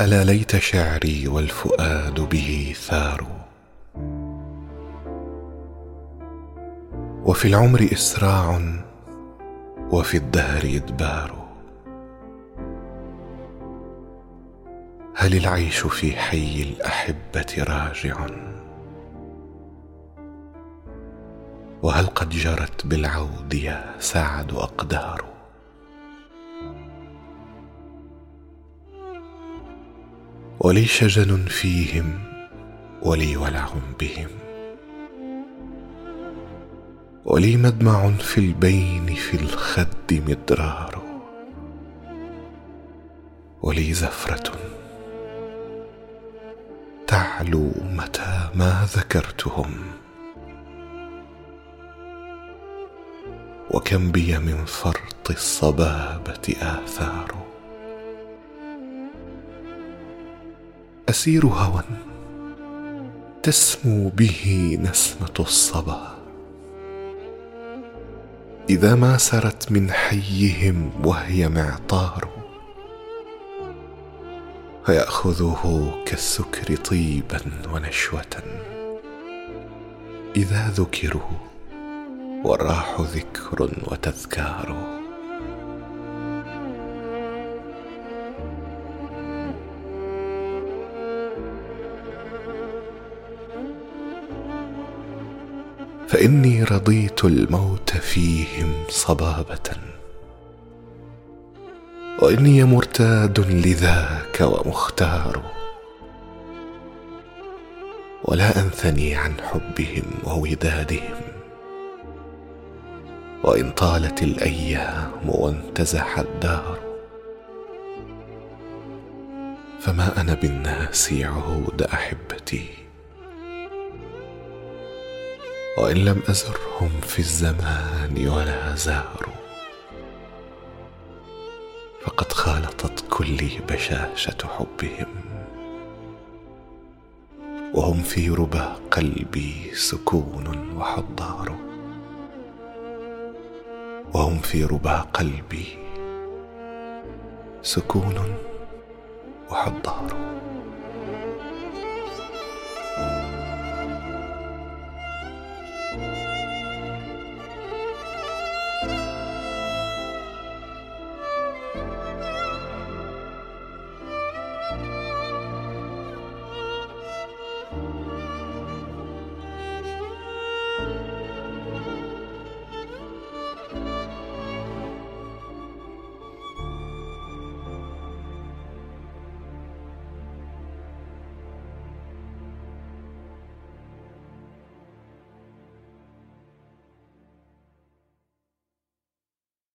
ألا ليت شعري والفؤاد به ثار؟ وفي العمر إسراع وفي الدهر إدبار. هل العيش في حي الأحبة راجع؟ وهل قد جرت بالعود يا سعد أقدار؟ ولي شجن فيهم ولي ولع بهم ولي مدمع في البين في الخد مدرار ولي زفرة تعلو متى ما ذكرتهم وكم بي من فرط الصبابة آثار اسير هوى تسمو به نسمة الصبا. إذا ما سرت من حيهم وهي معطار فيأخذه كالسكر طيبا ونشوة. إذا ذكروا والراح ذكر وتذكار. فإني رضيت الموت فيهم صبابة. وإني مرتاد لذاك ومختار. ولا أنثني عن حبهم وودادهم. وإن طالت الأيام وانتزح الدار. فما أنا بالناس عهود أحبتي. وإن لم أزرهم في الزمان ولا زاروا. فقد خالطت كلي بشاشة حبهم. وهم في ربى قلبي سكون وحضار. وهم في ربى قلبي سكون وحضار.